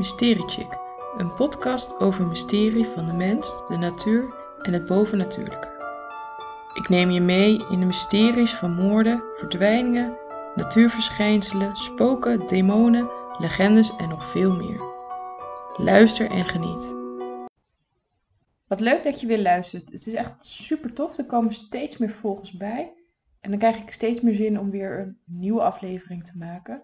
Mysteriechick, een podcast over mysterie van de mens, de natuur en het bovennatuurlijke. Ik neem je mee in de mysteries van moorden, verdwijningen, natuurverschijnselen, spoken, demonen, legendes en nog veel meer. Luister en geniet. Wat leuk dat je weer luistert. Het is echt super tof. Er komen steeds meer volgers bij. En dan krijg ik steeds meer zin om weer een nieuwe aflevering te maken.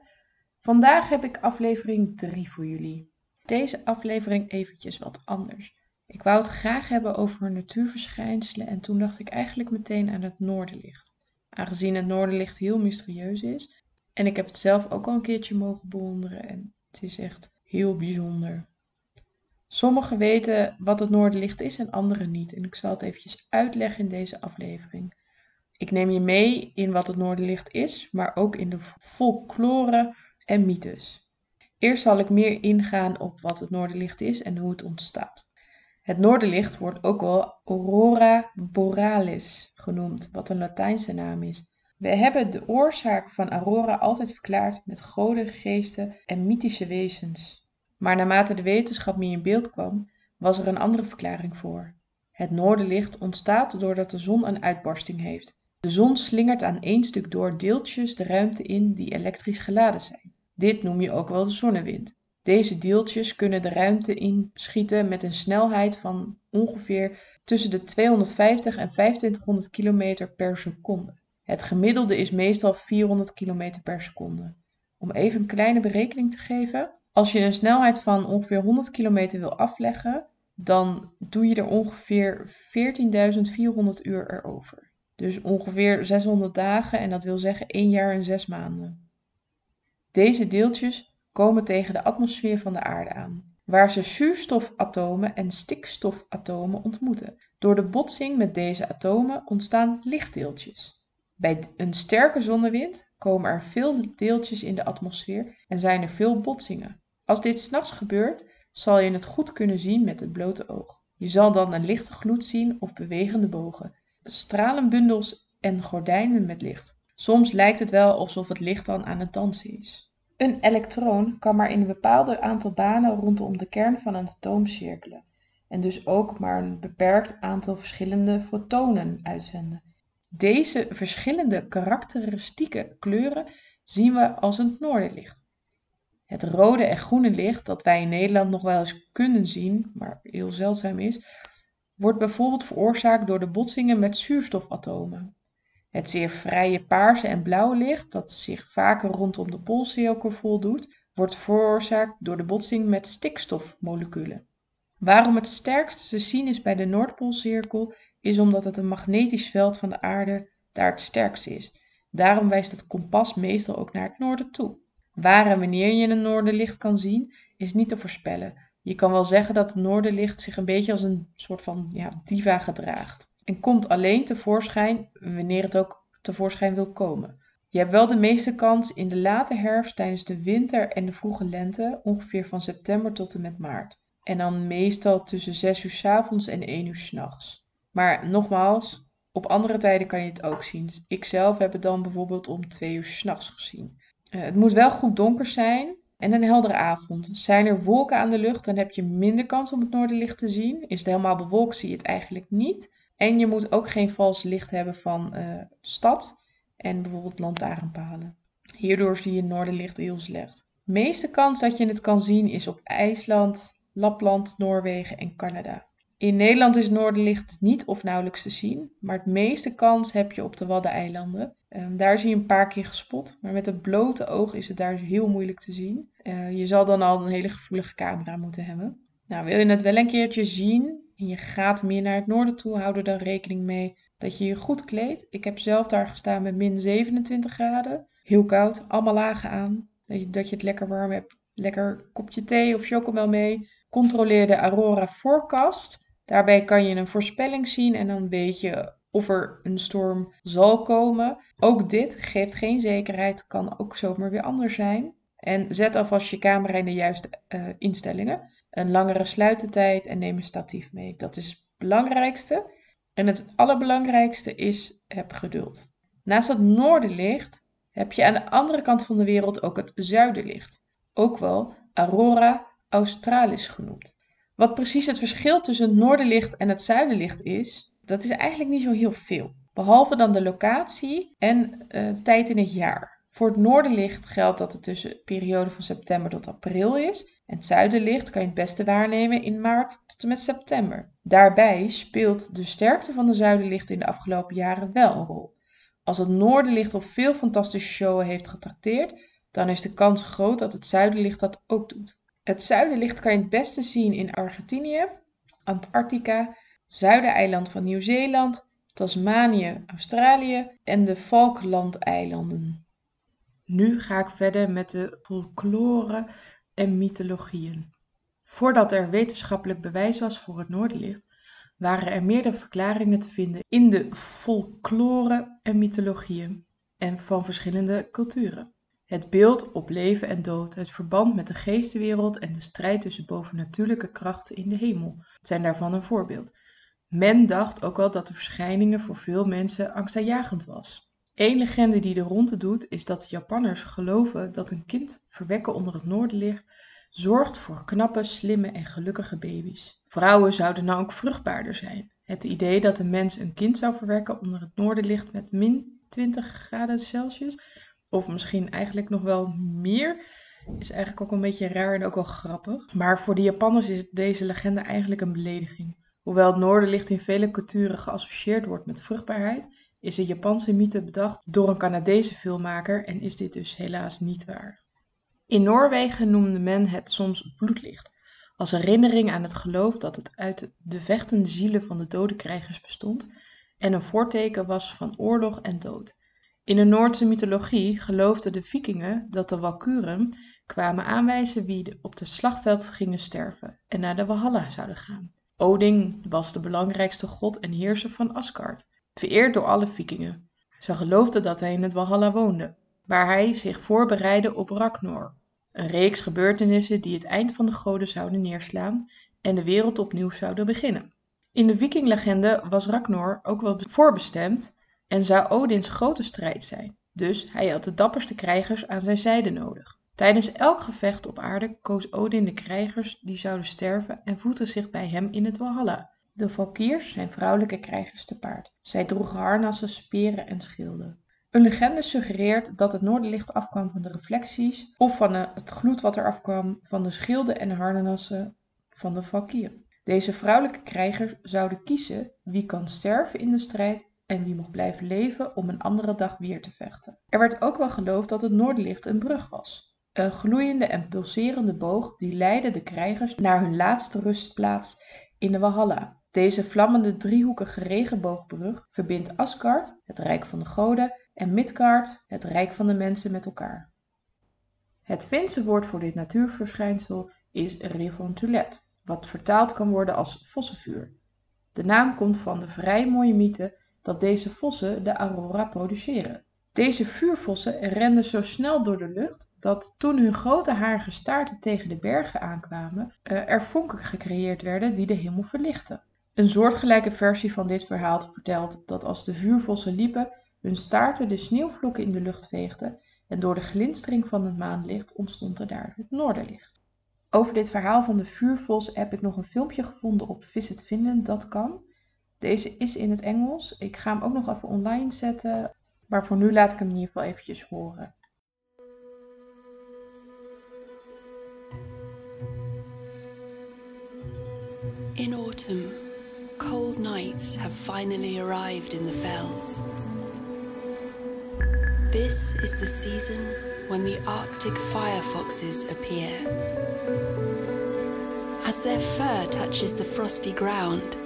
Vandaag heb ik aflevering 3 voor jullie. Deze aflevering eventjes wat anders. Ik wou het graag hebben over natuurverschijnselen en toen dacht ik eigenlijk meteen aan het noorderlicht. Aangezien het noorderlicht heel mysterieus is en ik heb het zelf ook al een keertje mogen bewonderen en het is echt heel bijzonder. Sommigen weten wat het noorderlicht is en anderen niet en ik zal het eventjes uitleggen in deze aflevering. Ik neem je mee in wat het noorderlicht is, maar ook in de folklore en mythes. Eerst zal ik meer ingaan op wat het noorderlicht is en hoe het ontstaat. Het noorderlicht wordt ook wel aurora borealis genoemd, wat een Latijnse naam is. We hebben de oorzaak van aurora altijd verklaard met goden, geesten en mythische wezens. Maar naarmate de wetenschap meer in beeld kwam, was er een andere verklaring voor. Het noorderlicht ontstaat doordat de zon een uitbarsting heeft. De zon slingert aan één stuk door deeltjes de ruimte in die elektrisch geladen zijn. Dit noem je ook wel de zonnewind. Deze deeltjes kunnen de ruimte inschieten met een snelheid van ongeveer tussen de 250 en 2500 km per seconde. Het gemiddelde is meestal 400 km per seconde. Om even een kleine berekening te geven, als je een snelheid van ongeveer 100 km wil afleggen, dan doe je er ongeveer 14.400 uur erover. Dus ongeveer 600 dagen en dat wil zeggen 1 jaar en 6 maanden. Deze deeltjes komen tegen de atmosfeer van de aarde aan, waar ze zuurstofatomen en stikstofatomen ontmoeten. Door de botsing met deze atomen ontstaan lichtdeeltjes. Bij een sterke zonnewind komen er veel deeltjes in de atmosfeer en zijn er veel botsingen. Als dit s'nachts gebeurt, zal je het goed kunnen zien met het blote oog. Je zal dan een lichte gloed zien of bewegende bogen, stralenbundels en gordijnen met licht. Soms lijkt het wel alsof het licht dan aan het dansen is. Een elektron kan maar in een bepaald aantal banen rondom de kern van een atoom cirkelen en dus ook maar een beperkt aantal verschillende fotonen uitzenden. Deze verschillende karakteristieke kleuren zien we als het noorderlicht. Het rode en groene licht, dat wij in Nederland nog wel eens kunnen zien, maar heel zeldzaam is, wordt bijvoorbeeld veroorzaakt door de botsingen met zuurstofatomen. Het zeer vrije paarse en blauwe licht, dat zich vaker rondom de poolcirkel voldoet, wordt veroorzaakt door de botsing met stikstofmoleculen. Waarom het sterkst te zien is bij de Noordpoolcirkel, is omdat het een magnetisch veld van de aarde daar het sterkst is. Daarom wijst het kompas meestal ook naar het noorden toe. Waar en wanneer je een noorderlicht kan zien, is niet te voorspellen. Je kan wel zeggen dat het noorderlicht zich een beetje als een soort van ja, diva gedraagt en komt alleen tevoorschijn wanneer het ook tevoorschijn wil komen. Je hebt wel de meeste kans in de late herfst tijdens de winter en de vroege lente, ongeveer van september tot en met maart. En dan meestal tussen 6 uur s avonds en 1 uur s'nachts. Maar nogmaals, op andere tijden kan je het ook zien. Ik zelf heb het dan bijvoorbeeld om 2 uur s'nachts gezien. Uh, het moet wel goed donker zijn en een heldere avond. Zijn er wolken aan de lucht, dan heb je minder kans om het noorderlicht te zien. Is het helemaal bewolkt, zie je het eigenlijk niet. En je moet ook geen vals licht hebben van uh, stad en bijvoorbeeld lantaarnpalen. Hierdoor zie je noorderlicht heel slecht. De meeste kans dat je het kan zien is op IJsland, Lapland, Noorwegen en Canada. In Nederland is noorderlicht niet of nauwelijks te zien, maar het meeste kans heb je op de Waddeneilanden. Um, daar zie je een paar keer gespot, maar met het blote oog is het daar heel moeilijk te zien. Uh, je zal dan al een hele gevoelige camera moeten hebben. Nou, wil je het wel een keertje zien, en je gaat meer naar het noorden toe, hou er dan rekening mee dat je je goed kleedt. Ik heb zelf daar gestaan met min 27 graden. Heel koud, allemaal lagen aan. Dat je, dat je het lekker warm hebt. Lekker kopje thee of chocomel mee. Controleer de Aurora Forecast. Daarbij kan je een voorspelling zien en dan weet je of er een storm zal komen. Ook dit geeft geen zekerheid, kan ook zomaar weer anders zijn. En zet alvast je camera in de juiste uh, instellingen een langere sluitertijd en neem een statief mee. Dat is het belangrijkste. En het allerbelangrijkste is, heb geduld. Naast het noorderlicht heb je aan de andere kant van de wereld ook het zuiderlicht. Ook wel aurora australis genoemd. Wat precies het verschil tussen het noorderlicht en het zuiderlicht is, dat is eigenlijk niet zo heel veel. Behalve dan de locatie en uh, tijd in het jaar. Voor het noorderlicht geldt dat het tussen de periode van september tot april is. Het zuiderlicht kan je het beste waarnemen in maart tot en met september. Daarbij speelt de sterkte van de zuiderlicht in de afgelopen jaren wel een rol. Als het noorderlicht op veel fantastische showen heeft getrakteerd, dan is de kans groot dat het zuiderlicht dat ook doet. Het zuiderlicht kan je het beste zien in Argentinië, Antarctica, Zuidereiland van Nieuw-Zeeland, Tasmanië, Australië en de Falklandeilanden. Nu ga ik verder met de folklore en mythologieën. Voordat er wetenschappelijk bewijs was voor het noorderlicht, waren er meerdere verklaringen te vinden in de folklore en mythologieën en van verschillende culturen. Het beeld op leven en dood, het verband met de geestenwereld en de strijd tussen bovennatuurlijke krachten in de hemel zijn daarvan een voorbeeld. Men dacht ook wel dat de verschijningen voor veel mensen angstaanjagend was. Eén legende die de ronde doet is dat de Japanners geloven dat een kind verwekken onder het noorderlicht zorgt voor knappe, slimme en gelukkige baby's. Vrouwen zouden nou ook vruchtbaarder zijn. Het idee dat een mens een kind zou verwekken onder het noorderlicht met min 20 graden Celsius, of misschien eigenlijk nog wel meer, is eigenlijk ook een beetje raar en ook wel grappig. Maar voor de Japanners is deze legende eigenlijk een belediging. Hoewel het noorderlicht in vele culturen geassocieerd wordt met vruchtbaarheid, is de Japanse mythe bedacht door een Canadese filmmaker en is dit dus helaas niet waar. In Noorwegen noemde men het soms bloedlicht, als herinnering aan het geloof dat het uit de vechtende zielen van de dode krijgers bestond en een voorteken was van oorlog en dood. In de Noordse mythologie geloofden de vikingen dat de Walkuren kwamen aanwijzen wie op het slagveld gingen sterven en naar de Walhalla zouden gaan. Odin was de belangrijkste god en heerser van Asgard, vereerd door alle vikingen. Ze geloofden dat hij in het Walhalla woonde, waar hij zich voorbereidde op Ragnar, een reeks gebeurtenissen die het eind van de goden zouden neerslaan en de wereld opnieuw zouden beginnen. In de vikinglegende was Ragnar ook wel voorbestemd en zou Odins grote strijd zijn, dus hij had de dapperste krijgers aan zijn zijde nodig. Tijdens elk gevecht op aarde koos Odin de krijgers die zouden sterven en voegde zich bij hem in het Walhalla. De Valkiers zijn vrouwelijke krijgers te paard. Zij droegen harnassen, speren en schilden. Een legende suggereert dat het noorderlicht afkwam van de reflecties of van het gloed wat er afkwam van de schilden en harnassen van de Valkieren. Deze vrouwelijke krijgers zouden kiezen wie kan sterven in de strijd en wie mocht blijven leven om een andere dag weer te vechten. Er werd ook wel geloofd dat het noorderlicht een brug was. Een gloeiende en pulserende boog die leidde de krijgers naar hun laatste rustplaats in de Walhalla. Deze vlammende driehoekige regenboogbrug verbindt Asgard, het rijk van de goden, en Midgard, het rijk van de mensen, met elkaar. Het Finse woord voor dit natuurverschijnsel is Rivontulet, wat vertaald kan worden als vossenvuur. De naam komt van de vrij mooie mythe dat deze vossen de aurora produceren. Deze vuurvossen renden zo snel door de lucht dat toen hun grote harige staarten tegen de bergen aankwamen, eh, er vonken gecreëerd werden die de hemel verlichten. Een soortgelijke versie van dit verhaal vertelt dat als de vuurvossen liepen, hun staarten de sneeuwvlokken in de lucht veegden en door de glinstering van het maanlicht ontstond er daar het noorderlicht. Over dit verhaal van de vuurvos heb ik nog een filmpje gevonden op visitfinland.com. Deze is in het Engels. Ik ga hem ook nog even online zetten, maar voor nu laat ik hem in ieder geval eventjes horen. In autumn, cold nights have finally arrived in the fells. This is the season when the Arctic firefoxes appear. As their fur touches the frosty ground,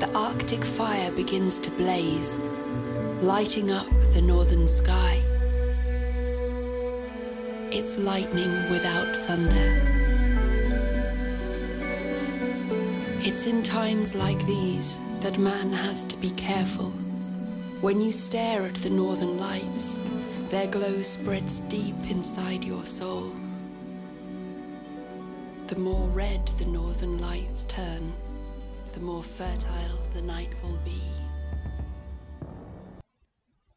the Arctic fire begins to blaze, lighting up the northern sky. It's lightning without thunder. It's in times like these that man has to be careful. When you stare at the northern lights, their glow spreads deep inside your soul. The more red the northern lights turn, the more fertile the night will be.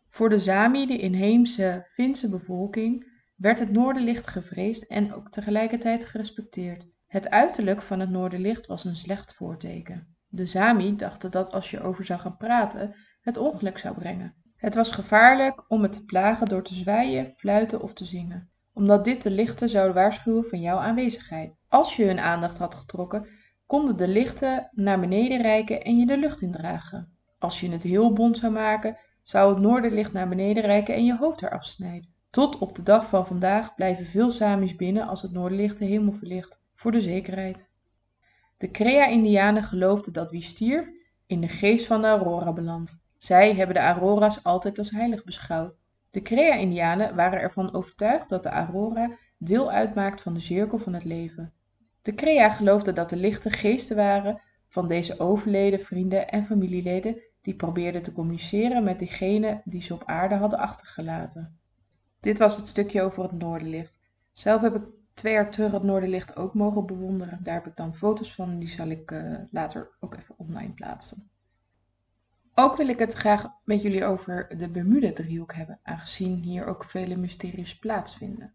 Voor de Sami, de inheemse Finse bevolking, werd het noorderlicht gevreesd en ook tegelijkertijd gerespecteerd. Het uiterlijk van het noorderlicht was een slecht voorteken. De Sami dachten dat als je over zou gaan praten, het ongeluk zou brengen. Het was gevaarlijk om het te plagen door te zwaaien, fluiten of te zingen, omdat dit de lichten zou waarschuwen van jouw aanwezigheid. Als je hun aandacht had getrokken, konden de lichten naar beneden reiken en je de lucht indragen. Als je het heel bont zou maken, zou het noorderlicht naar beneden reiken en je hoofd eraf snijden. Tot op de dag van vandaag blijven veel Samis binnen als het noorderlicht de hemel verlicht, voor de zekerheid. De Crea-Indianen geloofden dat wie stierf in de geest van de Aurora belandt. Zij hebben de Aurora's altijd als heilig beschouwd. De Crea-Indianen waren ervan overtuigd dat de Aurora deel uitmaakt van de cirkel van het leven. De Crea geloofden dat de lichten geesten waren van deze overleden vrienden en familieleden die probeerden te communiceren met diegenen die ze op aarde hadden achtergelaten. Dit was het stukje over het Noorderlicht. Zelf heb ik twee jaar terug het Noorderlicht ook mogen bewonderen. Daar heb ik dan foto's van, die zal ik uh, later ook even online plaatsen. Ook wil ik het graag met jullie over de Bermuda-driehoek hebben, aangezien hier ook vele mysteries plaatsvinden.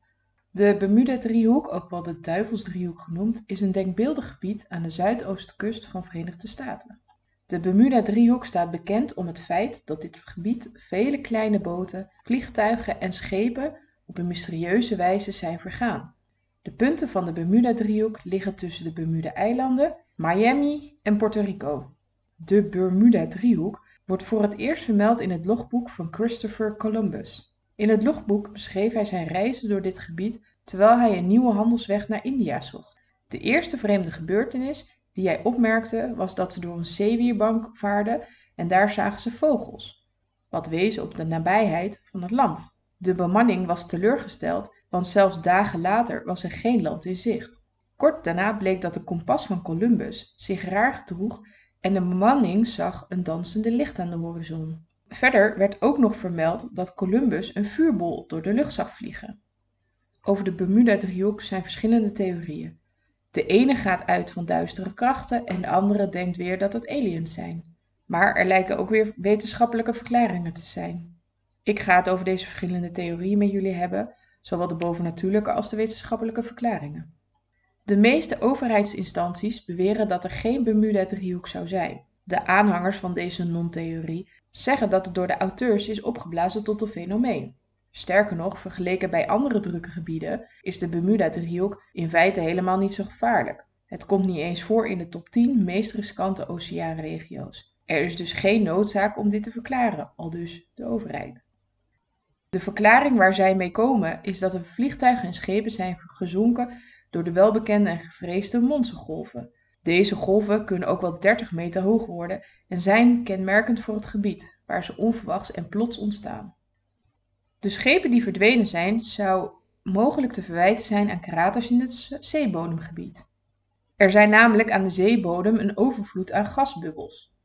De Bermuda-driehoek, ook wel de Duivelsdriehoek genoemd, is een denkbeeldig gebied aan de zuidoostkust van Verenigde Staten. De Bermuda-driehoek staat bekend om het feit dat dit gebied vele kleine boten, vliegtuigen en schepen op een mysterieuze wijze zijn vergaan. De punten van de Bermuda-driehoek liggen tussen de Bermuda-eilanden, Miami en Puerto Rico. De Bermuda-driehoek wordt voor het eerst vermeld in het logboek van Christopher Columbus. In het logboek beschreef hij zijn reizen door dit gebied terwijl hij een nieuwe handelsweg naar India zocht. De eerste vreemde gebeurtenis die hij opmerkte was dat ze door een zeewierbank vaarden en daar zagen ze vogels, wat wees op de nabijheid van het land. De bemanning was teleurgesteld, want zelfs dagen later was er geen land in zicht. Kort daarna bleek dat de kompas van Columbus zich raar gedroeg en de bemanning zag een dansende licht aan de horizon. Verder werd ook nog vermeld dat Columbus een vuurbol door de lucht zag vliegen. Over de Bermuda-driehoek zijn verschillende theorieën. De ene gaat uit van duistere krachten en de andere denkt weer dat het aliens zijn. Maar er lijken ook weer wetenschappelijke verklaringen te zijn. Ik ga het over deze verschillende theorieën met jullie hebben, zowel de bovennatuurlijke als de wetenschappelijke verklaringen. De meeste overheidsinstanties beweren dat er geen Bermuda-driehoek zou zijn. De aanhangers van deze non-theorie zeggen dat het door de auteurs is opgeblazen tot een fenomeen. Sterker nog, vergeleken bij andere drukke gebieden is de Bermuda-driehoek in feite helemaal niet zo gevaarlijk. Het komt niet eens voor in de top 10 meest riskante oceaanregio's. Er is dus geen noodzaak om dit te verklaren, al dus de overheid. De verklaring waar zij mee komen is dat er vliegtuigen en schepen zijn gezonken door de welbekende en gevreesde monstergolven. Deze golven kunnen ook wel 30 meter hoog worden en zijn kenmerkend voor het gebied, waar ze onverwachts en plots ontstaan. De schepen die verdwenen zijn, zou mogelijk te verwijten zijn aan kraters in het zeebodemgebied. Er zijn namelijk aan de zeebodem een overvloed aan gasbubbels.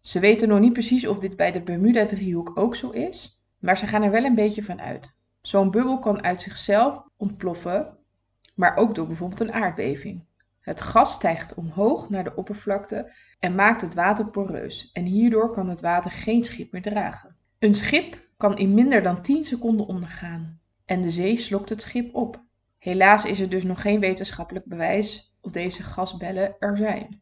Ze weten nog niet precies of dit bij de Bermuda-driehoek ook zo is, maar ze gaan er wel een beetje van uit. Zo'n bubbel kan uit zichzelf ontploffen, maar ook door bijvoorbeeld een aardbeving. Het gas stijgt omhoog naar de oppervlakte en maakt het water poreus en hierdoor kan het water geen schip meer dragen. Een schip kan in minder dan 10 seconden ondergaan en de zee slokt het schip op. Helaas is er dus nog geen wetenschappelijk bewijs of deze gasbellen er zijn.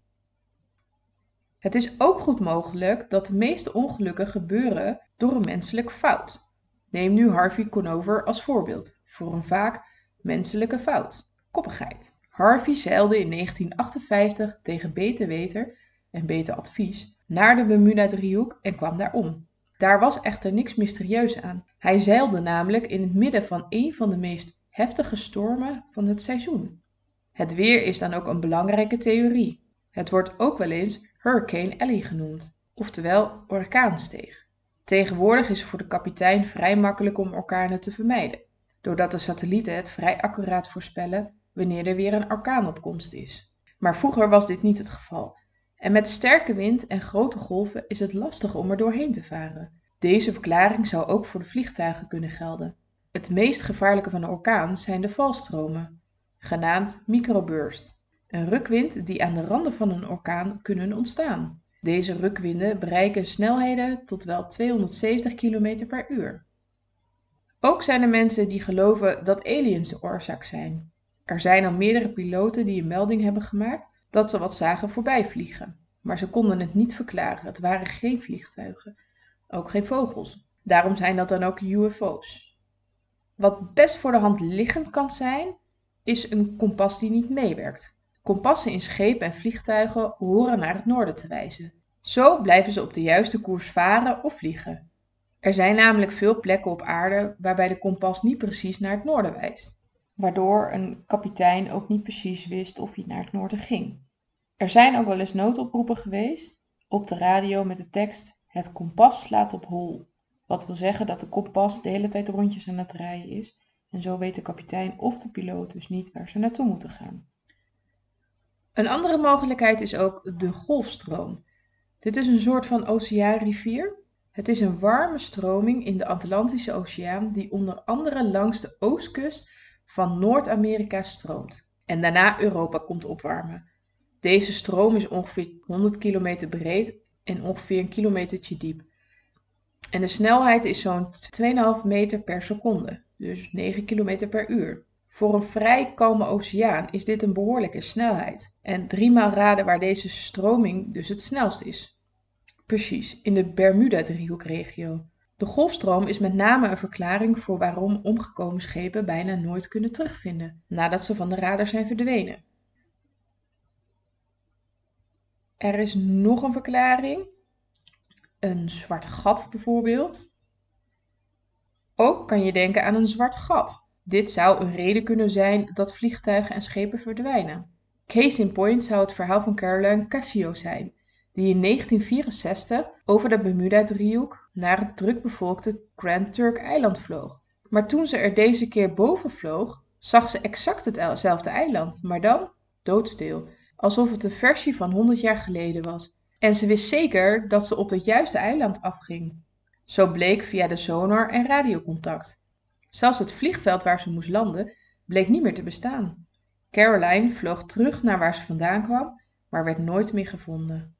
Het is ook goed mogelijk dat de meeste ongelukken gebeuren door een menselijk fout. Neem nu Harvey Conover als voorbeeld voor een vaak menselijke fout: koppigheid. Harvey zeilde in 1958 tegen beter weten en beter advies naar de Bermuda-driehoek en kwam daar om. Daar was echter niks mysterieus aan. Hij zeilde namelijk in het midden van een van de meest heftige stormen van het seizoen. Het weer is dan ook een belangrijke theorie. Het wordt ook wel eens Hurricane Ellie genoemd, oftewel orkaansteeg. Tegenwoordig is het voor de kapitein vrij makkelijk om orkanen te vermijden, doordat de satellieten het vrij accuraat voorspellen wanneer er weer een orkaanopkomst is. Maar vroeger was dit niet het geval en met sterke wind en grote golven is het lastig om er doorheen te varen. Deze verklaring zou ook voor de vliegtuigen kunnen gelden. Het meest gevaarlijke van een orkaan zijn de valstromen, genaamd microburst. Een rukwind die aan de randen van een orkaan kunnen ontstaan. Deze rukwinden bereiken snelheden tot wel 270 km per uur. Ook zijn er mensen die geloven dat aliens de oorzaak zijn. Er zijn al meerdere piloten die een melding hebben gemaakt dat ze wat zagen voorbijvliegen. Maar ze konden het niet verklaren. Het waren geen vliegtuigen, ook geen vogels. Daarom zijn dat dan ook UFO's. Wat best voor de hand liggend kan zijn, is een kompas die niet meewerkt. Kompassen in schepen en vliegtuigen horen naar het noorden te wijzen. Zo blijven ze op de juiste koers varen of vliegen. Er zijn namelijk veel plekken op aarde waarbij de kompas niet precies naar het noorden wijst, waardoor een kapitein ook niet precies wist of hij naar het noorden ging. Er zijn ook wel eens noodoproepen geweest op de radio met de tekst: Het kompas slaat op hol. Wat wil zeggen dat de kompas de hele tijd rondjes aan het rijden is en zo weet de kapitein of de piloot dus niet waar ze naartoe moeten gaan. Een andere mogelijkheid is ook de golfstroom. Dit is een soort van oceaanrivier. Het is een warme stroming in de Atlantische Oceaan die onder andere langs de oostkust van Noord-Amerika stroomt en daarna Europa komt opwarmen. Deze stroom is ongeveer 100 kilometer breed en ongeveer een kilometertje diep. En de snelheid is zo'n 2,5 meter per seconde, dus 9 kilometer per uur. Voor een vrij kalme oceaan is dit een behoorlijke snelheid. En driemaal raden waar deze stroming dus het snelst is. Precies, in de Bermuda-driehoekregio. De golfstroom is met name een verklaring voor waarom omgekomen schepen bijna nooit kunnen terugvinden, nadat ze van de radar zijn verdwenen. Er is nog een verklaring. Een zwart gat bijvoorbeeld. Ook kan je denken aan een zwart gat. Dit zou een reden kunnen zijn dat vliegtuigen en schepen verdwijnen. Case in point zou het verhaal van Caroline Cassio zijn, die in 1964 over de Bermuda-driehoek naar het drukbevolkte Grand Turk-eiland vloog. Maar toen ze er deze keer boven vloog, zag ze exact hetzelfde eiland, maar dan doodstil, alsof het een versie van 100 jaar geleden was. En ze wist zeker dat ze op het juiste eiland afging. Zo bleek via de sonar en radiocontact. Zelfs het vliegveld waar ze moest landen bleek niet meer te bestaan. Caroline vloog terug naar waar ze vandaan kwam, maar werd nooit meer gevonden.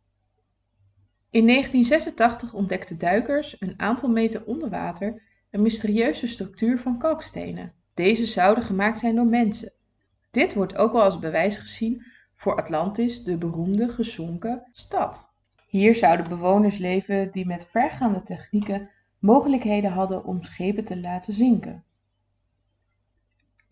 In 1986 ontdekten duikers een aantal meter onder water een mysterieuze structuur van kalkstenen. Deze zouden gemaakt zijn door mensen. Dit wordt ook wel als bewijs gezien voor Atlantis, de beroemde gezonken stad. Hier zouden bewoners leven die met vergaande technieken mogelijkheden hadden om schepen te laten zinken.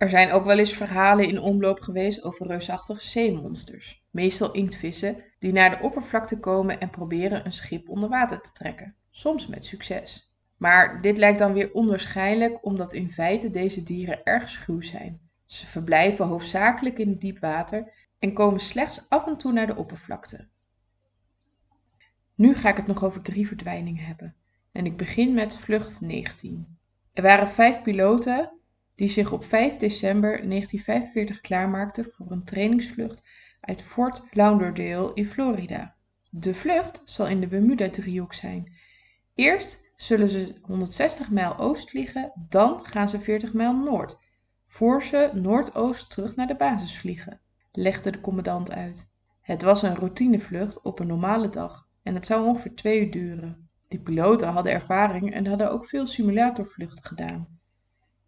Er zijn ook wel eens verhalen in omloop geweest over reusachtige zeemonsters, meestal inktvissen, die naar de oppervlakte komen en proberen een schip onder water te trekken, soms met succes. Maar dit lijkt dan weer onwaarschijnlijk omdat in feite deze dieren erg schuw zijn. Ze verblijven hoofdzakelijk in diep water en komen slechts af en toe naar de oppervlakte. Nu ga ik het nog over drie verdwijningen hebben. En ik begin met vlucht 19. Er waren vijf piloten die zich op 5 december 1945 klaarmaakten voor een trainingsvlucht uit Fort Lauderdale in Florida. De vlucht zal in de Bermuda-driehoek zijn. Eerst zullen ze 160 mijl oost vliegen, dan gaan ze 40 mijl noord, voor ze noordoost terug naar de basis vliegen, legde de commandant uit. Het was een routinevlucht op een normale dag en het zou ongeveer twee uur duren. De piloten hadden ervaring en hadden ook veel simulatorvluchten gedaan.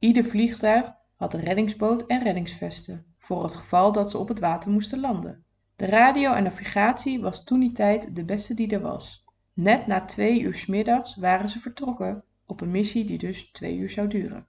Ieder vliegtuig had een reddingsboot en reddingsvesten, voor het geval dat ze op het water moesten landen. De radio en navigatie was toen die tijd de beste die er was. Net na twee uur s middags waren ze vertrokken, op een missie die dus twee uur zou duren.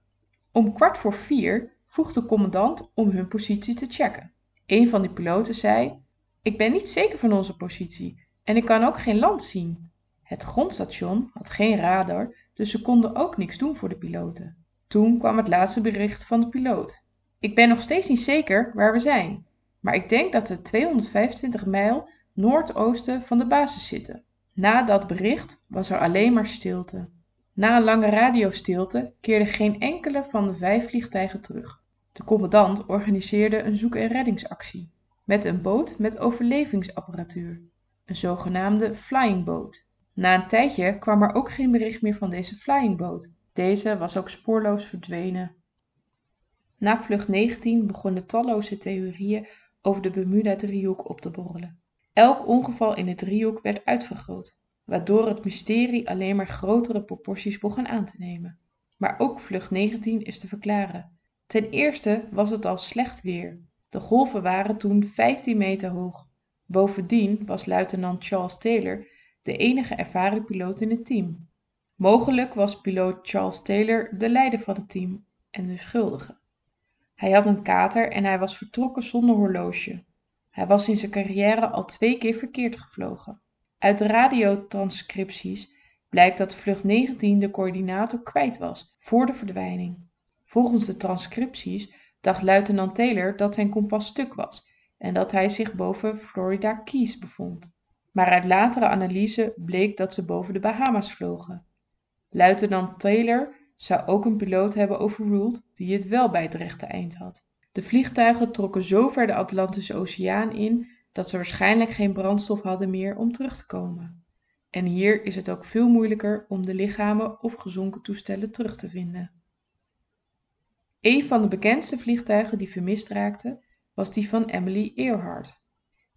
Om kwart voor vier vroeg de commandant om hun positie te checken. Een van de piloten zei: Ik ben niet zeker van onze positie en ik kan ook geen land zien. Het grondstation had geen radar, dus ze konden ook niks doen voor de piloten. Toen kwam het laatste bericht van de piloot. Ik ben nog steeds niet zeker waar we zijn, maar ik denk dat we 225 mijl noordoosten van de basis zitten. Na dat bericht was er alleen maar stilte. Na een lange radiostilte keerde geen enkele van de vijf vliegtuigen terug. De commandant organiseerde een zoek- en reddingsactie met een boot met overlevingsapparatuur, een zogenaamde flying boat. Na een tijdje kwam er ook geen bericht meer van deze flying boat. Deze was ook spoorloos verdwenen. Na vlucht 19 begonnen talloze theorieën over de Bermuda-driehoek op te borrelen. Elk ongeval in de driehoek werd uitvergroot, waardoor het mysterie alleen maar grotere proporties begon aan te nemen. Maar ook vlucht 19 is te verklaren. Ten eerste was het al slecht weer. De golven waren toen 15 meter hoog. Bovendien was luitenant Charles Taylor de enige ervaren piloot in het team. Mogelijk was piloot Charles Taylor de leider van het team en de schuldige. Hij had een kater en hij was vertrokken zonder horloge. Hij was in zijn carrière al twee keer verkeerd gevlogen. Uit radiotranscripties blijkt dat vlucht 19 de coördinator kwijt was voor de verdwijning. Volgens de transcripties dacht luitenant Taylor dat zijn kompas stuk was en dat hij zich boven Florida Keys bevond. Maar uit latere analyse bleek dat ze boven de Bahama's vlogen. Luitenant Taylor zou ook een piloot hebben overruled die het wel bij het rechte eind had. De vliegtuigen trokken zo ver de Atlantische Oceaan in dat ze waarschijnlijk geen brandstof hadden meer om terug te komen. En hier is het ook veel moeilijker om de lichamen of gezonken toestellen terug te vinden. Een van de bekendste vliegtuigen die vermist raakte was die van Emily Earhart.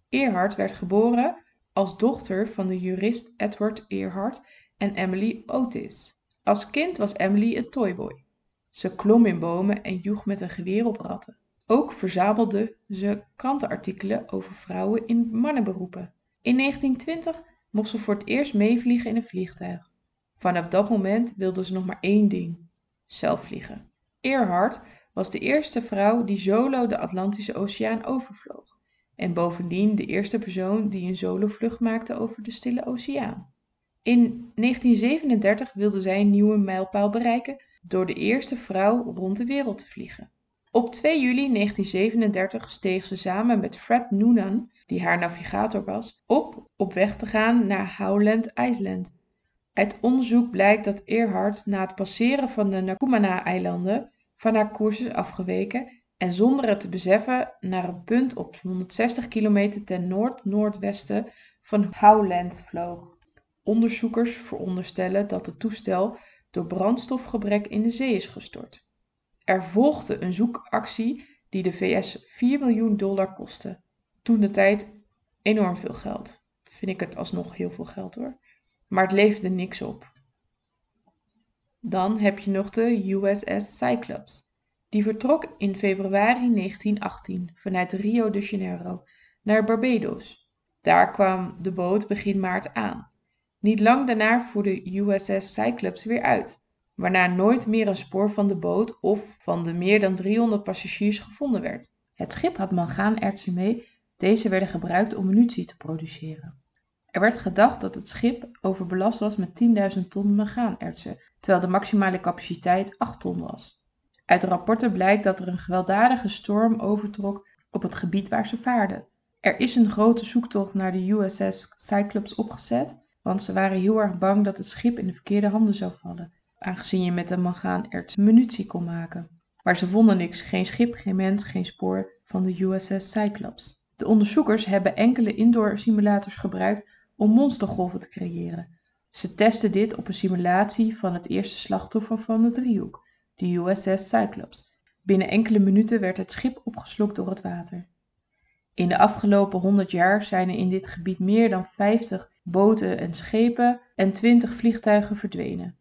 Earhart werd geboren als dochter van de jurist Edward Earhart en Emily Otis. Als kind was Emily een toyboy. Ze klom in bomen en joeg met een geweer op ratten. Ook verzamelde ze krantenartikelen over vrouwen in mannenberoepen. In 1920 mocht ze voor het eerst meevliegen in een vliegtuig. Vanaf dat moment wilde ze nog maar één ding: zelf vliegen. Earhart was de eerste vrouw die solo de Atlantische Oceaan overvloog en bovendien de eerste persoon die een solovlucht maakte over de Stille Oceaan. In 1937 wilde zij een nieuwe mijlpaal bereiken door de eerste vrouw rond de wereld te vliegen. Op 2 juli 1937 steeg ze samen met Fred Noonan, die haar navigator was, op op weg te gaan naar Howland Island. Uit onderzoek blijkt dat Earhart na het passeren van de Nakumana-eilanden van haar koers is afgeweken en zonder het te beseffen naar een punt op 160 kilometer ten noord-noordwesten van Howland vloog. Onderzoekers veronderstellen dat het toestel door brandstofgebrek in de zee is gestort. Er volgde een zoekactie die de VS 4 miljoen dollar kostte. Toen de tijd enorm veel geld. Vind ik het alsnog heel veel geld hoor. Maar het leverde niks op. Dan heb je nog de USS Cyclops. Die vertrok in februari 1918 vanuit Rio de Janeiro naar Barbados. Daar kwam de boot begin maart aan. Niet lang daarna voer de USS Cyclops weer uit, waarna nooit meer een spoor van de boot of van de meer dan 300 passagiers gevonden werd. Het schip had mangaanertsen mee, deze werden gebruikt om munitie te produceren. Er werd gedacht dat het schip overbelast was met 10.000 ton mangaanertsen, terwijl de maximale capaciteit 8 ton was. Uit rapporten blijkt dat er een gewelddadige storm overtrok op het gebied waar ze vaarden. Er is een grote zoektocht naar de USS Cyclops opgezet, want ze waren heel erg bang dat het schip in de verkeerde handen zou vallen, aangezien je met de mangaanerts munitie kon maken. Maar ze vonden niks, geen schip, geen mens, geen spoor van de USS Cyclops. De onderzoekers hebben enkele indoor simulators gebruikt om monstergolven te creëren. Ze testen dit op een simulatie van het eerste slachtoffer van de driehoek, de USS Cyclops. Binnen enkele minuten werd het schip opgeslokt door het water. In de afgelopen 100 jaar zijn er in dit gebied meer dan 50 boten en schepen en 20 vliegtuigen verdwenen.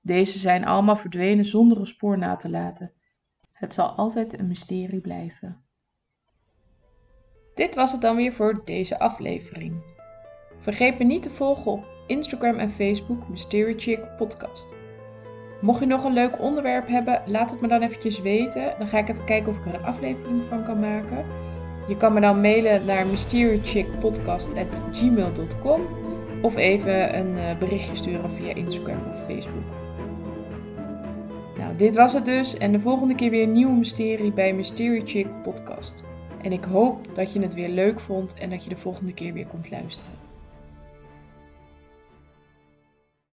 Deze zijn allemaal verdwenen zonder een spoor na te laten. Het zal altijd een mysterie blijven. Dit was het dan weer voor deze aflevering. Vergeet me niet te volgen op Instagram en Facebook Mystery Chick Podcast. Mocht je nog een leuk onderwerp hebben, laat het me dan eventjes weten. Dan ga ik even kijken of ik er een aflevering van kan maken. Je kan me dan mailen naar mysterychickpodcast.gmail.com of even een eh, berichtje sturen via Instagram of Facebook. Nou, dit was het dus en de volgende keer weer een nieuwe mysterie bij Mystery Chick Podcast. En ik hoop dat je het weer leuk vond en dat je de volgende keer weer komt luisteren.